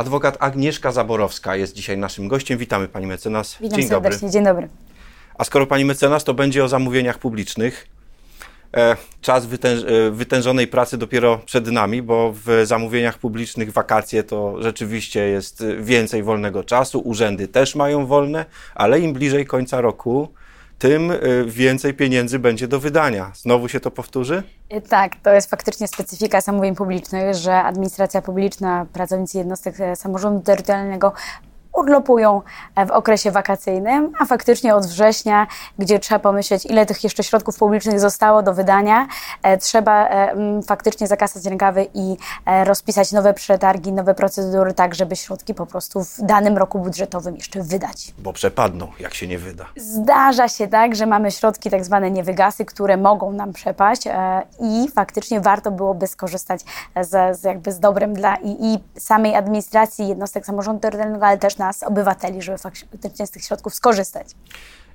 Adwokat Agnieszka Zaborowska jest dzisiaj naszym gościem. Witamy Pani mecenas. Witam Dzień serdecznie. Dobry. Dzień dobry. A skoro Pani mecenas, to będzie o zamówieniach publicznych. E, czas wytęż, e, wytężonej pracy dopiero przed nami, bo w zamówieniach publicznych wakacje to rzeczywiście jest więcej wolnego czasu. Urzędy też mają wolne, ale im bliżej końca roku, tym y, więcej pieniędzy będzie do wydania. Znowu się to powtórzy? Y, tak, to jest faktycznie specyfika zamówień publicznych, że administracja publiczna, pracownicy jednostek e, samorządu terytorialnego urlopują e, w okresie wakacyjnym, a faktycznie od września, gdzie trzeba pomyśleć, ile tych jeszcze środków publicznych zostało do wydania, e, trzeba e, faktycznie zakasać rękawy i rozpisać nowe przetargi, nowe procedury, tak żeby środki po prostu w danym roku budżetowym jeszcze wydać. Bo przepadną, jak się nie wyda. Zdarza się tak, że mamy środki tak zwane niewygasy, które mogą nam przepaść i faktycznie warto byłoby skorzystać z, z jakby z dobrem dla i, i samej administracji jednostek samorządu terytorialnego, ale też nas, obywateli, żeby faktycznie z tych środków skorzystać.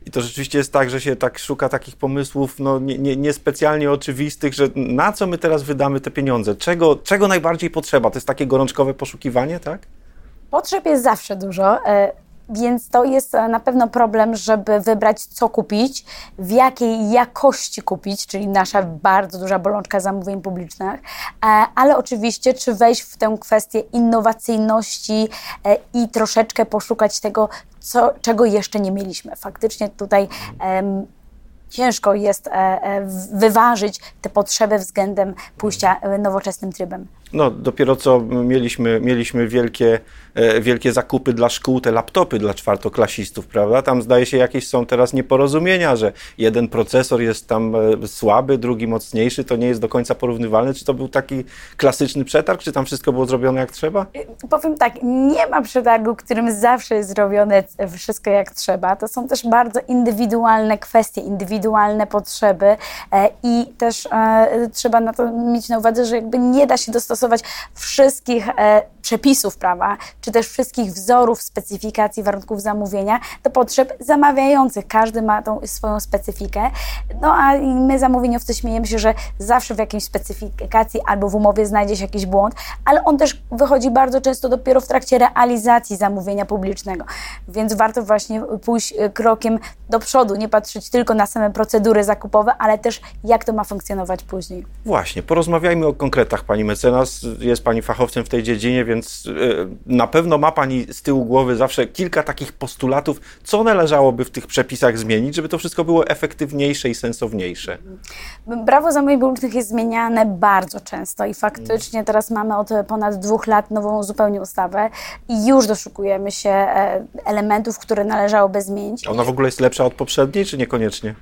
I to rzeczywiście jest tak, że się tak szuka takich pomysłów no, niespecjalnie nie, nie oczywistych, że na co my teraz wydamy te pieniądze? Czego, czego najbardziej potrzeba? To jest takie gorączkowe poszukiwanie, tak? Potrzeb jest zawsze dużo. E, więc to jest e, na pewno problem, żeby wybrać, co kupić, w jakiej jakości kupić, czyli nasza bardzo duża bolączka zamówień publicznych, e, ale oczywiście, czy wejść w tę kwestię innowacyjności e, i troszeczkę poszukać tego, co, czego jeszcze nie mieliśmy. Faktycznie tutaj ciężko jest wyważyć te potrzeby względem pójścia nowoczesnym trybem. No, dopiero co mieliśmy, mieliśmy wielkie, e, wielkie zakupy dla szkół, te laptopy dla czwartoklasistów, prawda? Tam zdaje się jakieś są teraz nieporozumienia, że jeden procesor jest tam e, słaby, drugi mocniejszy, to nie jest do końca porównywalne. Czy to był taki klasyczny przetarg, czy tam wszystko było zrobione jak trzeba? E, powiem tak, nie ma przetargu, którym zawsze jest zrobione wszystko jak trzeba. To są też bardzo indywidualne kwestie, indywidualne potrzeby i też trzeba na to mieć na uwadze, że jakby nie da się dostosować stosować wszystkich e, przepisów prawa, czy też wszystkich wzorów, specyfikacji, warunków zamówienia do potrzeb zamawiających. Każdy ma tą swoją specyfikę. No a my zamówieniowcy śmiejemy się, że zawsze w jakiejś specyfikacji albo w umowie znajdzie się jakiś błąd, ale on też wychodzi bardzo często dopiero w trakcie realizacji zamówienia publicznego. Więc warto właśnie pójść e, krokiem do przodu, nie patrzeć tylko na same procedury zakupowe, ale też jak to ma funkcjonować później. Właśnie, porozmawiajmy o konkretach, Pani mecenas. Jest Pani fachowcem w tej dziedzinie, więc e, na pewno ma Pani z tyłu głowy zawsze kilka takich postulatów, co należałoby w tych przepisach zmienić, żeby to wszystko było efektywniejsze i sensowniejsze. Prawo zamówień publicznych jest zmieniane bardzo często i faktycznie teraz mamy od ponad dwóch lat nową zupełnie ustawę i już doszukujemy się e, elementów, które należałoby zmienić. Ona w ogóle jest lepsza od poprzedniej, czy niekoniecznie?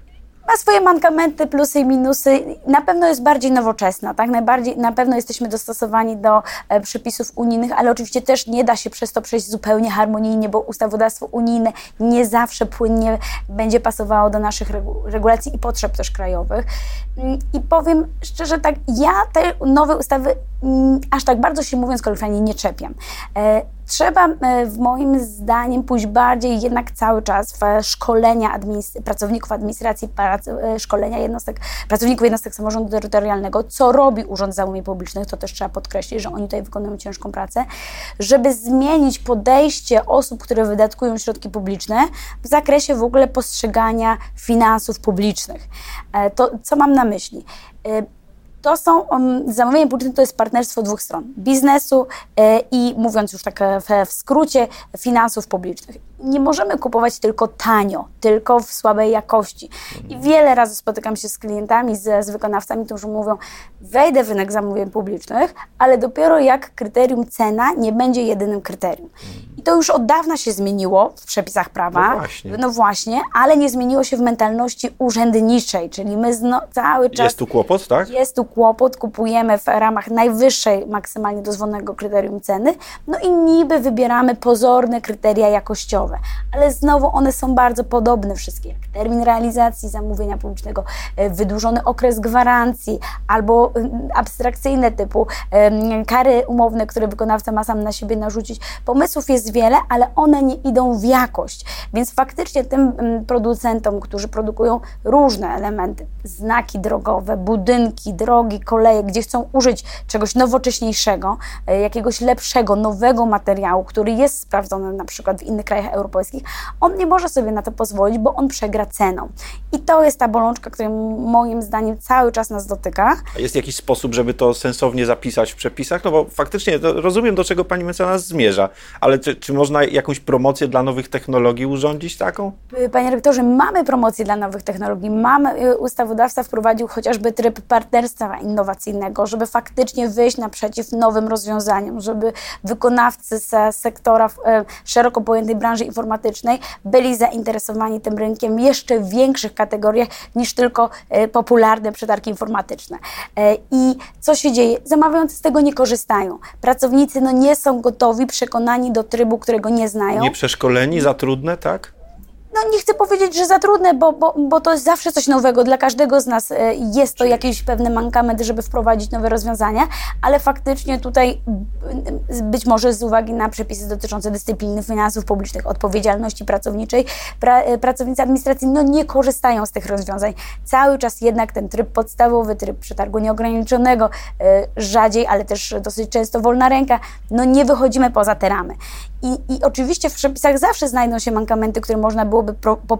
Ma swoje mankamenty, plusy i minusy. Na pewno jest bardziej nowoczesna, tak? Najbardziej, na pewno jesteśmy dostosowani do e, przepisów unijnych, ale oczywiście też nie da się przez to przejść zupełnie harmonijnie, bo ustawodawstwo unijne nie zawsze płynnie będzie pasowało do naszych regu regulacji i potrzeb też krajowych. Mm, I powiem szczerze tak, ja te nowe ustawy mm, aż tak bardzo się mówiąc kolokwialnie nie czepiam. E, Trzeba e, w moim zdaniem pójść bardziej jednak cały czas w szkolenia administ pracowników administracji, prac e, szkolenia jednostek, pracowników jednostek samorządu terytorialnego, co robi Urząd Zamówień Publicznych, to też trzeba podkreślić, że oni tutaj wykonują ciężką pracę, żeby zmienić podejście osób, które wydatkują środki publiczne w zakresie w ogóle postrzegania finansów publicznych. E, to co mam na myśli? To są, um, zamówienie publiczne to jest partnerstwo dwóch stron, biznesu e, i mówiąc już tak e, w, w skrócie, finansów publicznych nie możemy kupować tylko tanio, tylko w słabej jakości. I wiele razy spotykam się z klientami, z, z wykonawcami, którzy mówią, wejdę w rynek zamówień publicznych, ale dopiero jak kryterium cena nie będzie jedynym kryterium. I to już od dawna się zmieniło w przepisach prawa. No właśnie, no właśnie ale nie zmieniło się w mentalności urzędniczej, czyli my zno, cały czas... Jest tu kłopot, tak? Jest tu kłopot, kupujemy w ramach najwyższej maksymalnie dozwolonego kryterium ceny, no i niby wybieramy pozorne kryteria jakościowe. Ale znowu one są bardzo podobne wszystkie, jak termin realizacji zamówienia publicznego, e, wydłużony okres gwarancji albo abstrakcyjne typu kary umowne, które wykonawca ma sam na siebie narzucić. Pomysłów jest wiele, ale one nie idą w jakość, więc faktycznie tym producentom, którzy produkują różne elementy, znaki drogowe, budynki, drogi, koleje, gdzie chcą użyć czegoś nowocześniejszego, e, jakiegoś lepszego, nowego materiału, który jest sprawdzony na przykład w innych krajach europejskich, on nie może sobie na to pozwolić, bo on przegra ceną. I to jest ta bolączka, która moim zdaniem cały czas nas dotyka. A jest jakiś sposób, żeby to sensownie zapisać w przepisach? No bo faktycznie rozumiem, do czego pani mecenas zmierza, ale czy, czy można jakąś promocję dla nowych technologii urządzić taką? Panie rektorze, mamy promocję dla nowych technologii. Mamy, y, ustawodawca wprowadził chociażby tryb partnerstwa innowacyjnego, żeby faktycznie wyjść naprzeciw nowym rozwiązaniom, żeby wykonawcy z sektora e, szeroko pojętej branży informatycznej byli zainteresowani tym rynkiem w jeszcze większych kategoriach niż tylko e, popularne przetargi informatyczne. E, I co się dzieje? Zamawiający z tego nie korzystają. Pracownicy no, nie są gotowi, przekonani do trybu, którego nie znają. Nie przeszkoleni, za trudne, tak? No nie chcę powiedzieć, że za trudne, bo, bo, bo to jest zawsze coś nowego. Dla każdego z nas e, jest to jakiś pewny mankament, żeby wprowadzić nowe rozwiązania, ale faktycznie tutaj być może z uwagi na przepisy dotyczące dyscypliny finansów publicznych, odpowiedzialności pracowniczej, pra, e, pracownicy administracji no nie korzystają z tych rozwiązań. Cały czas jednak ten tryb podstawowy, tryb przetargu nieograniczonego, e, rzadziej, ale też dosyć często wolna ręka, no nie wychodzimy poza te ramy. I, I oczywiście w przepisach zawsze znajdą się mankamenty, które można byłoby pro, po,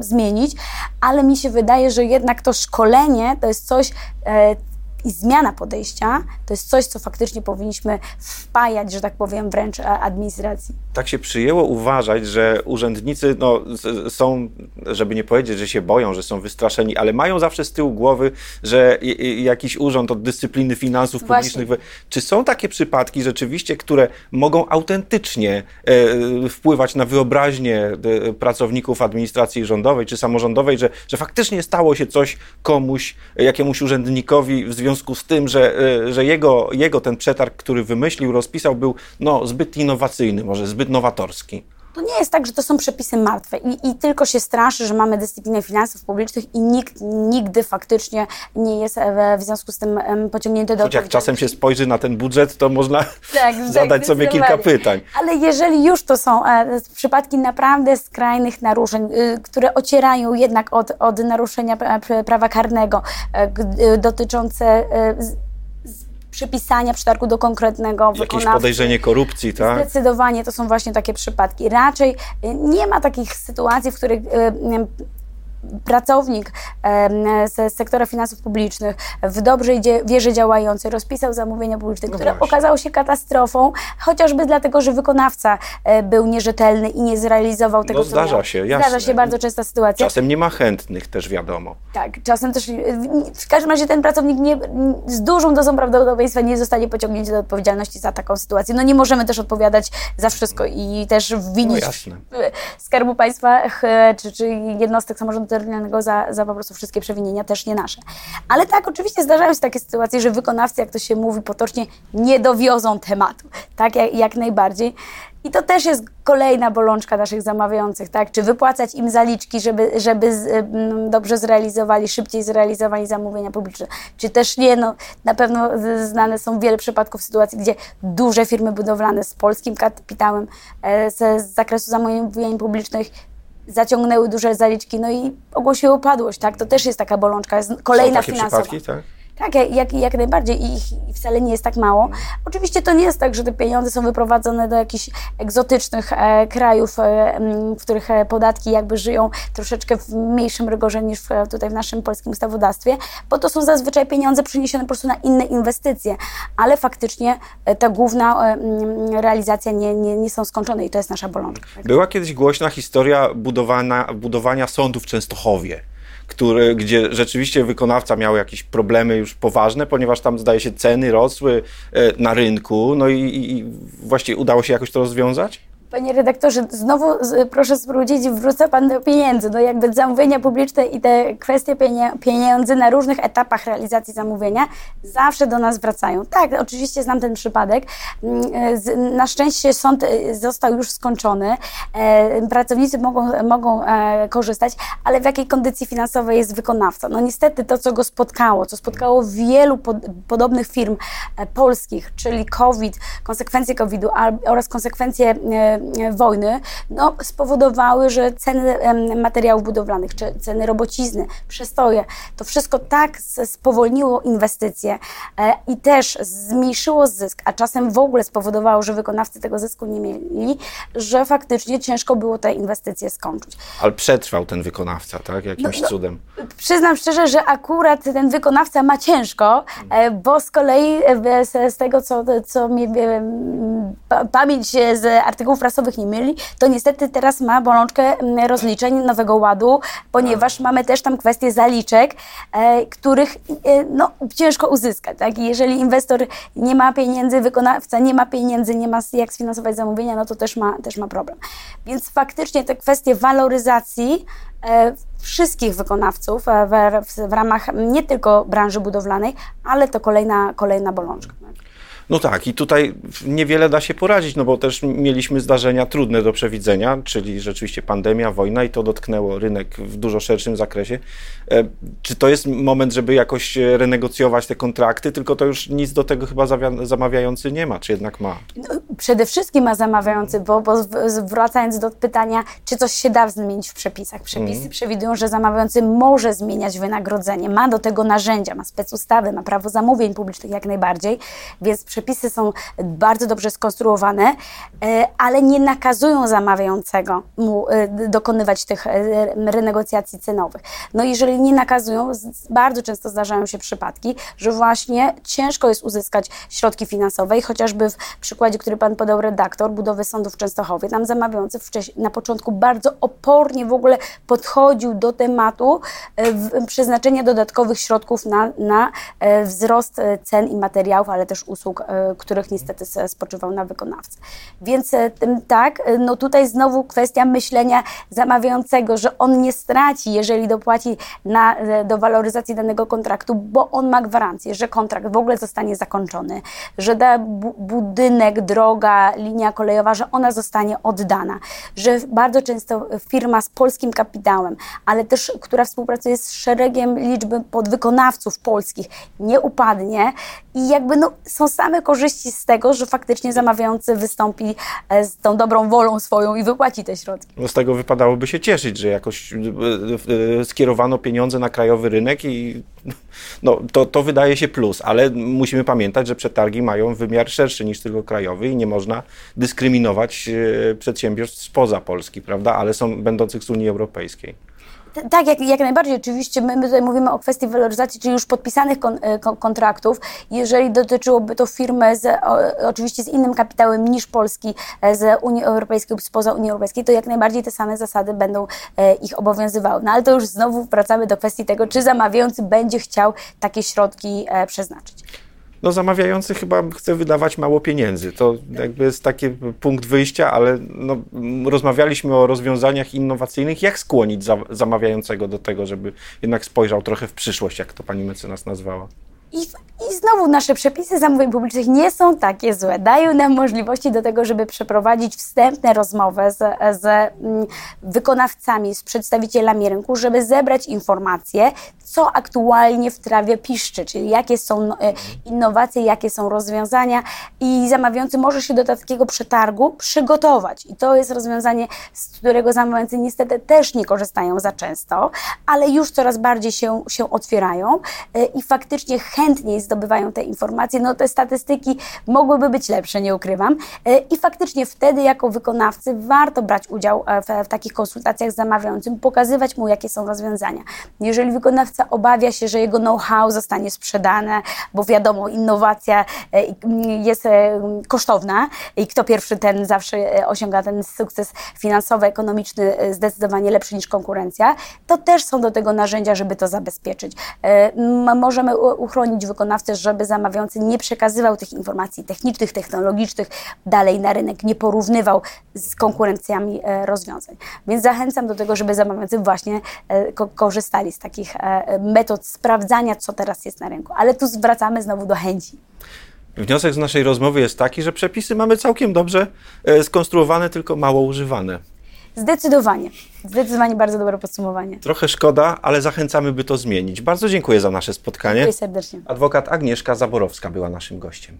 zmienić, ale mi się wydaje, że jednak to szkolenie to jest coś, e, i zmiana podejścia to jest coś, co faktycznie powinniśmy wpajać, że tak powiem, wręcz administracji. Tak się przyjęło uważać, że urzędnicy no, są, żeby nie powiedzieć, że się boją, że są wystraszeni, ale mają zawsze z tyłu głowy, że jakiś urząd od dyscypliny finansów Właśnie. publicznych. Czy są takie przypadki rzeczywiście, które mogą autentycznie e, wpływać na wyobraźnię e, pracowników administracji rządowej czy samorządowej, że, że faktycznie stało się coś komuś, jakiemuś urzędnikowi w związku z tym, że, e, że jego, jego ten przetarg, który wymyślił, rozpisał, był no, zbyt innowacyjny, może zbyt nowatorski. To nie jest tak, że to są przepisy martwe i, i tylko się straszy, że mamy dyscyplinę finansów publicznych i nikt nigdy faktycznie nie jest w, w związku z tym pociągnięty do Choć jak czasem się spojrzy na ten budżet, to można tak, zadać tak, sobie kilka pytań. Ale jeżeli już to są e, przypadki naprawdę skrajnych naruszeń, y, które ocierają jednak od, od naruszenia prawa karnego y, dotyczące przypisania przetargu do konkretnego Jakieś wykonawcy. podejrzenie korupcji, tak? Zdecydowanie to są właśnie takie przypadki. Raczej y, nie ma takich sytuacji, w których y, pracownik z sektora finansów publicznych w dobrej wierze działający rozpisał zamówienie publiczne, no które właśnie. okazało się katastrofą, chociażby dlatego, że wykonawca e, był nierzetelny i nie zrealizował tego, no, co zdarza miał. się, jasne. Zdarza się bardzo częsta sytuacja. Czasem nie ma chętnych też wiadomo. Tak, czasem też w każdym razie ten pracownik nie, z dużą dozą prawdopodobieństwa nie zostanie pociągnięty do odpowiedzialności za taką sytuację. No nie możemy też odpowiadać za wszystko i też winić no, Skarbu Państwa czy, czy jednostek samorządu terytorialnego za, za po prostu wszystkie przewinienia, też nie nasze. Ale tak, oczywiście zdarzają się takie sytuacje, że wykonawcy, jak to się mówi potocznie, nie dowiozą tematu. Tak, jak, jak najbardziej. I to też jest kolejna bolączka naszych zamawiających, tak? Czy wypłacać im zaliczki, żeby, żeby z, dobrze zrealizowali, szybciej zrealizowali zamówienia publiczne, czy też nie? No, na pewno znane są wiele przypadków sytuacji, gdzie duże firmy budowlane z polskim kapitałem, e, z, z zakresu zamówień publicznych zaciągnęły duże zaliczki, no i ogłosiły upadłość, tak? To też jest taka bolączka, kolejna Są takie finansowa. Przypadki, tak? Tak, jak, jak najbardziej i ich wcale nie jest tak mało. Oczywiście to nie jest tak, że te pieniądze są wyprowadzone do jakichś egzotycznych e, krajów, e, w których e, podatki jakby żyją troszeczkę w mniejszym rygorze niż w, tutaj w naszym polskim ustawodawstwie, bo to są zazwyczaj pieniądze przeniesione po prostu na inne inwestycje, ale faktycznie e, ta główna e, realizacja nie, nie, nie są skończone i to jest nasza bolączka. Była kiedyś głośna historia budowania, budowania sądów w Częstochowie który, gdzie rzeczywiście wykonawca miał jakieś problemy już poważne, ponieważ tam zdaje się ceny rosły e, na rynku, no i, i właściwie udało się jakoś to rozwiązać? Panie redaktorze, znowu proszę zwrócić, wrócę Pan do pieniędzy. No jakby zamówienia publiczne i te kwestie pieniędzy na różnych etapach realizacji zamówienia zawsze do nas wracają. Tak, oczywiście znam ten przypadek. Mm, na szczęście sąd y, został już skończony. E, pracownicy mogą, mogą e, korzystać, ale w jakiej kondycji finansowej jest wykonawca? No niestety to, co go spotkało, co spotkało wielu pod, podobnych firm e, polskich, czyli COVID, konsekwencje COVID-u oraz konsekwencje wojny, no, spowodowały, że ceny materiałów budowlanych, czy ceny robocizny, przestoje, to wszystko tak spowolniło inwestycje e, i też zmniejszyło zysk, a czasem w ogóle spowodowało, że wykonawcy tego zysku nie mieli, że faktycznie ciężko było te inwestycje skończyć. Ale przetrwał ten wykonawca, tak? Jakimś no, no, cudem. Przyznam szczerze, że akurat ten wykonawca ma ciężko, e, bo z kolei e, z, z tego, co, co mi pamięć z artykułów prasowych nie myli, to niestety teraz ma bolączkę mm, rozliczeń Nowego Ładu, ponieważ mamy też tam kwestie zaliczek, e, których e, no, ciężko uzyskać. Tak? I jeżeli inwestor nie ma pieniędzy, wykonawca nie ma pieniędzy, nie ma jak sfinansować zamówienia, no to też ma, też ma problem. Więc faktycznie te kwestie waloryzacji e, wszystkich wykonawców w, w, w ramach nie tylko branży budowlanej, ale to kolejna, kolejna bolączka. No tak, i tutaj niewiele da się poradzić, no bo też mieliśmy zdarzenia trudne do przewidzenia, czyli rzeczywiście pandemia, wojna i to dotknęło rynek w dużo szerszym zakresie. E, czy to jest moment, żeby jakoś renegocjować te kontrakty, tylko to już nic do tego chyba zamawiający nie ma, czy jednak ma? No, przede wszystkim ma zamawiający, bo, bo wracając do pytania, czy coś się da zmienić w przepisach. Przepisy mm. przewidują, że zamawiający może zmieniać wynagrodzenie, ma do tego narzędzia, ma specustawy, ma prawo zamówień publicznych jak najbardziej, więc przepisy są bardzo dobrze skonstruowane, e, ale nie nakazują zamawiającego mu e, dokonywać tych e, renegocjacji cenowych. No jeżeli nie nakazują, bardzo często zdarzają się przypadki, że właśnie ciężko jest uzyskać środki finansowe i chociażby w przykładzie, który Pan podał redaktor, budowy sądu w Częstochowie, tam zamawiający na początku bardzo opornie w ogóle podchodził do tematu przeznaczenia dodatkowych środków na, na wzrost cen i materiałów, ale też usług których niestety spoczywał na wykonawcy. Więc e, tak, e, no tutaj znowu kwestia myślenia zamawiającego, że on nie straci, jeżeli dopłaci na, do waloryzacji danego kontraktu, bo on ma gwarancję, że kontrakt w ogóle zostanie zakończony, że da budynek, droga, linia kolejowa, że ona zostanie oddana, że bardzo często firma z polskim kapitałem, ale też która współpracuje z szeregiem liczby podwykonawców polskich, nie upadnie i jakby no, są same korzyści z tego, że faktycznie zamawiający wystąpi e, z tą dobrą wolą swoją i wypłaci te środki. No z tego wypadałoby się cieszyć, że jakoś e, e, skierowano pieniądze na krajowy rynek i no, to, to wydaje się plus, ale musimy pamiętać, że przetargi mają wymiar szerszy niż tylko krajowy i nie można dyskryminować przedsiębiorstw spoza Polski, prawda, ale są będących z Unii Europejskiej. Tak, jak, jak najbardziej. Oczywiście my, my tutaj mówimy o kwestii waloryzacji, czyli już podpisanych kon, e, kontraktów. Jeżeli dotyczyłoby to firmy z, o, oczywiście z innym kapitałem niż Polski e, z Unii Europejskiej lub spoza Unii Europejskiej, to jak najbardziej te same zasady będą e, ich obowiązywały. No ale to już znowu wracamy do kwestii tego, czy zamawiający będzie chciał takie środki e, przeznaczyć no zamawiający chyba chce wydawać mało pieniędzy. To jakby jest taki punkt wyjścia, ale no, rozmawialiśmy o rozwiązaniach innowacyjnych. Jak skłonić za, zamawiającego do tego, żeby jednak spojrzał trochę w przyszłość, jak to pani mecenas nazwała? I, I znowu nasze przepisy zamówień publicznych nie są takie złe. Dają nam możliwości do tego, żeby przeprowadzić wstępne rozmowy z, z mm, wykonawcami, z przedstawicielami rynku, żeby zebrać informacje, co aktualnie w trawie piszczy, czyli jakie są e, innowacje, jakie są rozwiązania i zamawiający może się do takiego przetargu przygotować. I to jest rozwiązanie, z którego zamawiający niestety też nie korzystają za często, ale już coraz bardziej się, się otwierają e, i faktycznie chętniej zdobywają te informacje. No te statystyki mogłyby być lepsze, nie ukrywam. E, I faktycznie wtedy jako wykonawcy warto brać udział w, w takich konsultacjach z zamawiającym, pokazywać mu, jakie są rozwiązania. Jeżeli wykonawca obawia się, że jego know-how zostanie sprzedane, bo wiadomo, innowacja e, jest e, kosztowna i kto pierwszy, ten zawsze e, osiąga ten sukces finansowy, ekonomiczny zdecydowanie lepszy niż konkurencja, to też są do tego narzędzia, żeby to zabezpieczyć. Możemy uchronić chronić wykonawcę, żeby zamawiający nie przekazywał tych informacji technicznych, technologicznych dalej na rynek, nie porównywał z konkurencjami e, rozwiązań. Więc zachęcam do tego, żeby zamawiający właśnie e, ko korzystali z takich e, metod sprawdzania, co teraz jest na rynku. Ale tu zwracamy znowu do chęci. Wniosek z naszej rozmowy jest taki, że przepisy mamy całkiem dobrze skonstruowane, tylko mało używane. Zdecydowanie. Zdecydowanie bardzo dobre podsumowanie. Trochę szkoda, ale zachęcamy, by to zmienić. Bardzo dziękuję za nasze spotkanie. Dziękuję serdecznie. Adwokat Agnieszka Zaborowska była naszym gościem.